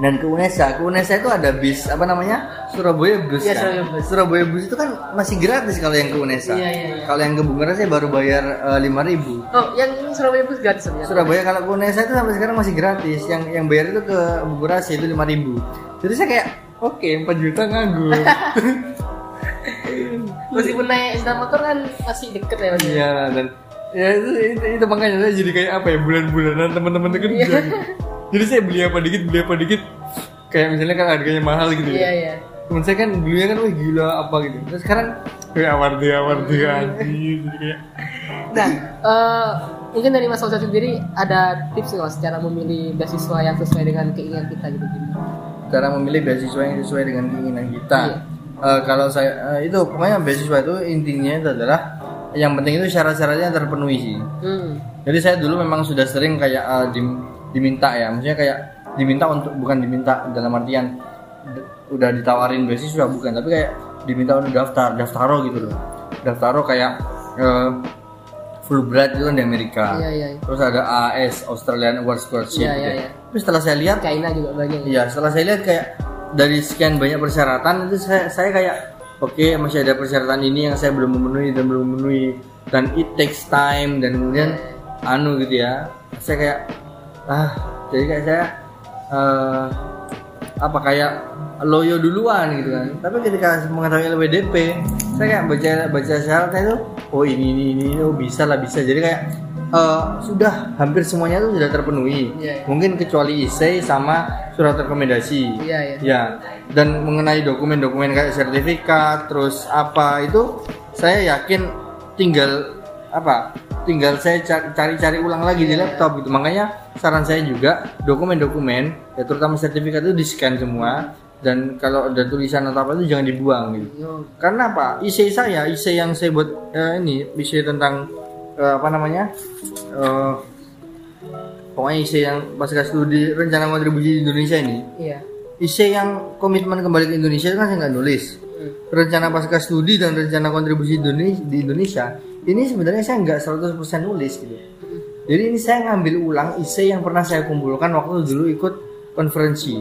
dan ke UNESA, ke UNESA itu ada bis apa namanya Surabaya Bus Iya, kan? Surabaya Bus. Surabaya Bus itu kan masih gratis kalau yang ke UNESA. Iya, iya, iya. Kalau yang ke Bungaran saya baru bayar lima ribu. Oh, yang ini Surabaya Bus gratis sebenarnya. Surabaya kalau ke UNESA itu sampai sekarang masih gratis. Yang yang bayar itu ke Bugurasi itu lima ribu. Jadi saya kayak oke 4 juta nganggur. Meskipun naik sepeda motor kan masih deket ya Mas. Iya dan ya itu, itu, itu makanya saya jadi kayak apa ya bulan-bulanan teman-teman itu kerja. Iya. gitu. Jadi saya beli apa dikit beli apa dikit kayak misalnya kan harganya mahal gitu Iya, ya. iya. Temen saya kan dulunya kan wih gila apa gitu. Terus sekarang kayak awardi awardi Iya. anjir jadi kayak Nah, eh mungkin dari Mas Fauzan sendiri ada tips nggak Mas cara memilih beasiswa yang sesuai dengan keinginan kita gitu cara memilih beasiswa yang sesuai dengan keinginan kita. Iya. Eh, kalau saya eh, itu pokoknya beasiswa itu intinya itu adalah yang penting itu syarat-syaratnya terpenuhi sih. Hmm. Jadi saya dulu memang sudah sering kayak eh, dim- diminta ya, maksudnya kayak diminta untuk bukan diminta dalam artian udah ditawarin beasiswa bukan, tapi kayak diminta untuk daftar, daftaro gitu loh. Daftaro kayak eh, Fulbright itu kan di Amerika. Iya iya. iya. Terus ada AS Australian Award Scholarship. Iya, gitu iya, ya. iya. Tapi setelah saya lihat China juga banyak. ya. Iya, setelah saya lihat kayak dari sekian banyak persyaratan itu saya, saya kayak oke masih ada persyaratan ini yang saya belum memenuhi dan belum memenuhi dan it takes time dan kemudian anu gitu ya. Saya kayak ah jadi kayak saya eh, apa kayak loyo duluan gitu kan. Tapi ketika mengetahui LWDP, saya kayak baca baca syaratnya itu oh ini ini ini oh bisa lah bisa. Jadi kayak eh, sudah hampir semuanya itu sudah terpenuhi. Iya, iya. Mungkin kecuali ISEI sama surat rekomendasi. Iya iya. Ya, dan mengenai dokumen-dokumen kayak sertifikat, terus apa itu saya yakin tinggal apa? Tinggal saya ca- cari-cari ulang lagi di laptop gitu. Makanya saran saya juga dokumen-dokumen, ya terutama sertifikat itu di-scan semua dan kalau ada tulisan atau apa itu jangan dibuang gitu. Yo, Karena apa? IC saya, IC yang saya buat eh, ini, IC tentang eh, apa namanya? Eh, pokoknya IC yang pasca studi rencana kontribusi di Indonesia ini. Iya. IC yang komitmen kembali ke Indonesia itu kan saya nggak nulis. Hmm. Rencana pasca studi dan rencana kontribusi di di Indonesia ini sebenarnya saya nggak 100% nulis gitu. Jadi ini saya ngambil ulang IC yang pernah saya kumpulkan waktu dulu ikut konferensi.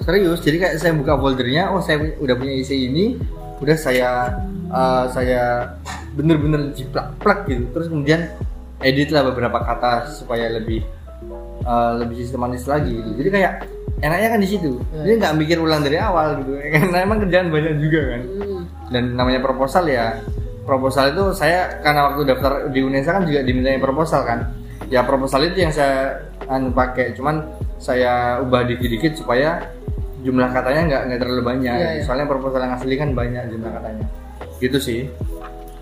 Serius, jadi kayak saya buka foldernya, oh saya udah punya isi ini, udah saya eh, saya bener-bener jiplak-plak gitu. Terus kemudian edit lah beberapa kata supaya lebih eh, lebih sistematis lagi gitu. Jadi kayak enaknya kan di situ. Jadi nggak mikir ulang dari awal gitu. Karena emang kerjaan banyak juga kan. Hmm. Dan namanya proposal ya. Proposal itu saya karena waktu daftar di UNESA kan juga dimintanya proposal kan. Ya proposal itu yang saya anu pakai. Cuman saya ubah dikit-dikit supaya jumlah katanya nggak nggak terlalu banyak. Iya, iya. Soalnya proposal yang asli kan banyak jumlah katanya. Gitu sih.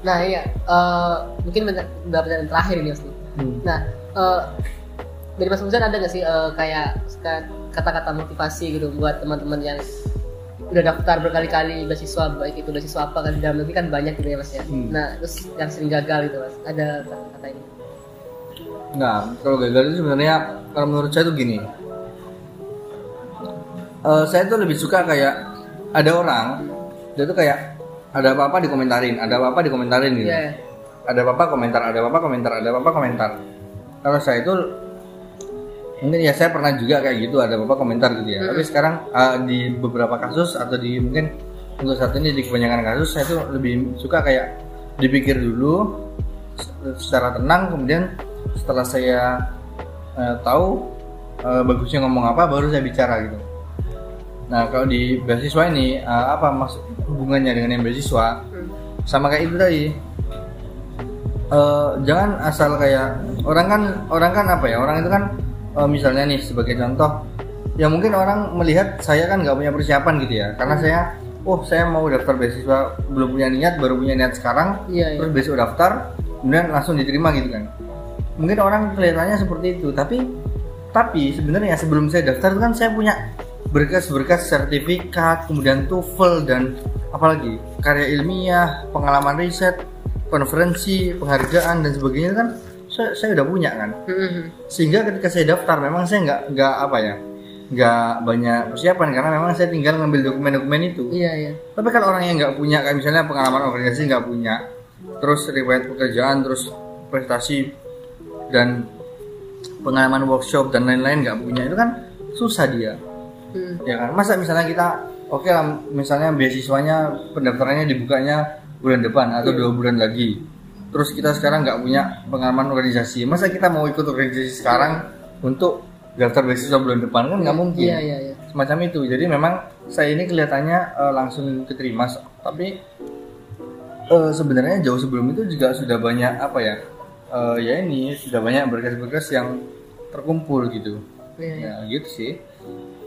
Nah iya, eh, mungkin udah pertanyaan terakhir ini Mas. Hmm. Nah, eh, dari Mas Muzan ada nggak sih eh, kayak ka- kata-kata motivasi gitu buat teman-teman yang udah daftar berkali-kali beasiswa baik itu beasiswa apa kan dalam negeri kan banyak gitu ya Mas ya. Hmm. Nah, terus yang sering gagal gitu Mas. Ada kata-kata ini. Nah, kalau gagal itu sebenarnya kalau menurut saya tuh gini. Eh, saya tuh lebih suka kayak ada orang dia tuh kayak ada apa-apa dikomentarin, ada apa-apa dikomentarin gitu. Iya. Ada apa-apa komentar, ada apa-apa komentar, ada apa-apa komentar. Kalau saya itu mungkin ya saya pernah juga kayak gitu ada apa-apa komentar gitu ya. Tapi sekarang eh, di beberapa kasus atau di mungkin untuk saat ini di kebanyakan kasus saya tuh lebih suka kayak dipikir dulu secara tenang kemudian setelah saya eh, tahu eh, bagusnya ngomong apa baru saya bicara gitu. Nah kalau di beasiswa ini eh, apa maksud hubungannya dengan yang beasiswa sama kayak itu tadi. Eh, jangan asal kayak orang kan orang kan apa ya orang itu kan eh, misalnya nih sebagai contoh ya mungkin orang melihat saya kan nggak punya persiapan gitu ya. Karena saya oh saya mau daftar beasiswa belum punya niat baru punya niat sekarang Iya, iya. terus besok daftar kemudian langsung diterima gitu kan. Mungkin orang kelihatannya seperti itu. Tapi tapi sebenarnya sebelum saya daftar itu kan saya punya berkas-berkas sertifikat kemudian TOEFL dan apalagi karya ilmiah pengalaman riset konferensi penghargaan dan sebagainya kan saya, saya udah punya kan Hmm. sehingga ketika saya daftar memang saya nggak nggak apa ya nggak banyak persiapan karena memang saya tinggal ngambil dokumen-dokumen itu Iya iya. tapi kalau orang yang nggak punya kayak misalnya pengalaman organisasi nggak punya, terus riwayat pekerjaan, terus prestasi dan pengalaman workshop dan lain-lain nggak punya itu kan susah dia, Hmm. ya kan? Masa misalnya kita, oke lah, misalnya beasiswanya pendaftarannya dibukanya bulan depan atau dua bulan lagi, terus kita sekarang nggak punya pengalaman organisasi, masa kita mau ikut organisasi sekarang untuk daftar beasiswa bulan depan? Kan nggak mungkin. Iya iya iya. semacam itu. Jadi memang saya ini kelihatannya eh, langsung keterima. Tapi eh, sebenarnya jauh sebelum itu juga sudah banyak apa ya eh, ya ini sudah banyak berkas-berkas yang terkumpul gitu. Iya, iya. ya gitu sih.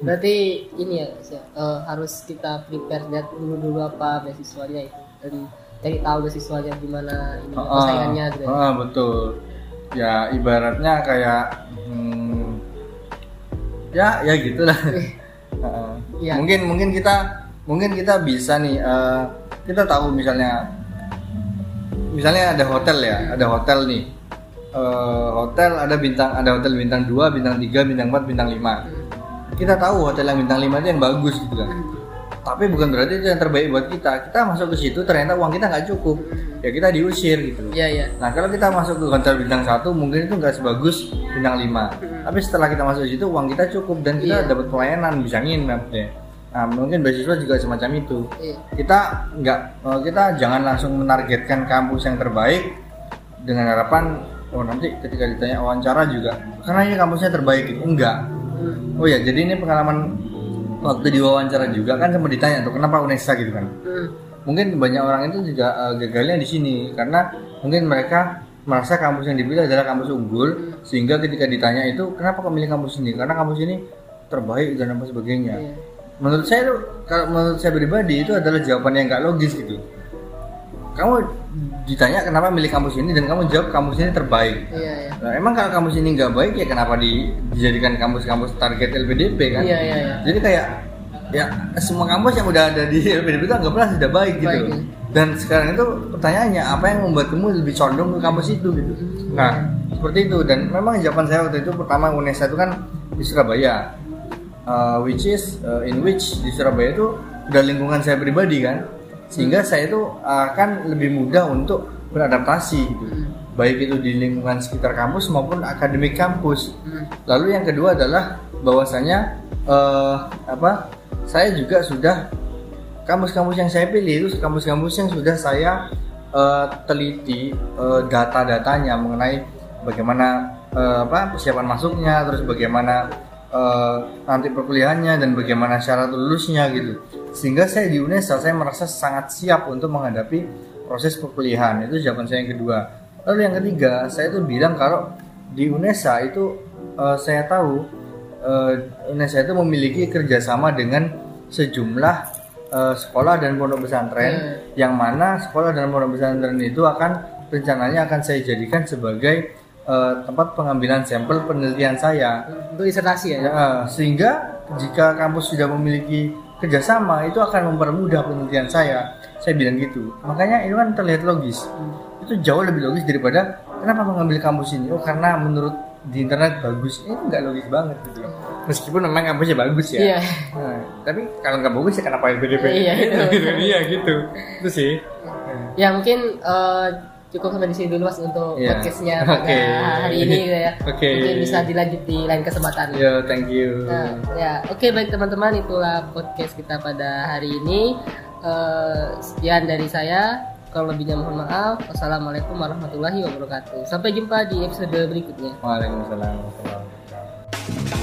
Berarti ini ya, ya, eh, harus kita prepare lihat dulu dulu apa beasiswanya itu dan cari tahu beasiswanya gimana ini Ah, persaingannya gitu. ya. ah, betul ya ibaratnya kayak hmm, ya ya gitulah Heeh. Iya. mungkin mungkin kita mungkin kita bisa nih eh, kita tahu misalnya misalnya ada hotel ya ada hotel nih Eh, hotel ada bintang ada hotel bintang 2 bintang 3 bintang 4 bintang 5 kita tahu hotel yang bintang 5 itu yang bagus gitu kan tapi bukan berarti itu yang terbaik buat kita kita masuk ke situ ternyata uang kita nggak cukup ya kita diusir gitu Iya iya. Nah kalau kita masuk ke hotel bintang satu mungkin itu nggak sebagus bintang 5 Tapi setelah kita masuk situ uang kita cukup dan kita Iya. dapat pelayanan bisa nginep ya. Nah mungkin beasiswa juga semacam itu. Iya. Kita nggak eh, kita jangan langsung menargetkan kampus yang terbaik dengan harapan oh nanti ketika ditanya wawancara juga karena ini kampusnya terbaik gitu. Enggak. Hmm. Oh ya jadi ini pengalaman waktu di wawancara juga kan sempat ditanya tuh kenapa UNESA gitu kan. Hmm. mungkin banyak orang itu juga uh, gagalnya di sini karena mungkin mereka merasa kampus yang dipilih adalah kampus unggul sehingga ketika ditanya itu kenapa kau milih kampus ini? Karena kampus ini terbaik dan apa sebagainya. Iya. menurut saya itu kalau menurut saya pribadi itu adalah jawaban yang nggak logis gitu kamu ditanya kenapa milih kampus ini dan kamu jawab kampus ini terbaik Iya iya. Nah, emang kalau kampus ini nggak baik ya kenapa di- dijadikan kampus-kampus target LPDP kan? Iya, iya, iya. Jadi kayak ya semua kampus yang udah ada di LPDP itu anggaplah sudah baik gitu. Baik, iya. Dan sekarang itu pertanyaannya apa yang membuat kamu lebih condong ke kampus itu gitu? Nah seperti itu dan memang jawaban saya waktu itu pertama UNESA itu kan di Surabaya, Uh, which is uh, in which di Surabaya itu udah lingkungan saya pribadi kan, sehingga saya itu akan lebih mudah untuk beradaptasi gitu baik itu di lingkungan sekitar kampus maupun akademik kampus. Hmm. Lalu yang kedua adalah bahwasanya eh, apa? Saya juga sudah kampus-kampus yang saya pilih itu kampus-kampus yang sudah saya eh, teliti eh, data-datanya mengenai bagaimana eh, apa persiapan masuknya, terus bagaimana eh, nanti perkuliahannya dan bagaimana syarat lulusnya gitu. Sehingga saya di UNESA saya merasa sangat siap untuk menghadapi proses perkuliahan. Itu jawaban saya yang kedua. Lalu yang ketiga, saya tuh bilang kalau di UNESA itu eh, saya tahu eh, UNESA itu memiliki kerjasama dengan sejumlah eh, sekolah dan pondok pesantren, yang mana sekolah dan pondok pesantren itu akan rencananya akan saya jadikan sebagai eh, tempat pengambilan sampel penelitian saya. Untuk disertasi ya. Ya, eh, sehingga jika kampus sudah memiliki kerjasama itu akan mempermudah penelitian saya. Saya bilang gitu. Makanya ini kan terlihat logis. Itu jauh lebih logis daripada kenapa mengambil kampus ini? Oh karena menurut di internet bagus. Ini nggak logis banget gitu. Meskipun memang kampusnya bagus ya. Iya. Nah, tapi kalau nggak bagus ya kenapa LPDP? Iya, gitu, itu. gitu. Iya gitu. Itu sih. Ya mungkin eh, cukup sampai di sini dulu mas untuk Iya. podcastnya pada Oke. hari ini gitu ya. Oke. Mungkin bisa dilanjut di lain kesempatan. Yo, thank you. Nah, ya, oke baik teman-teman itulah podcast kita pada hari ini. Eh, sekian dari saya. Kalau lebihnya mohon maaf. Wassalamualaikum warahmatullahi wabarakatuh. Sampai jumpa di episode berikutnya. Waalaikumsalam. warahmatullahi wabarakatuh.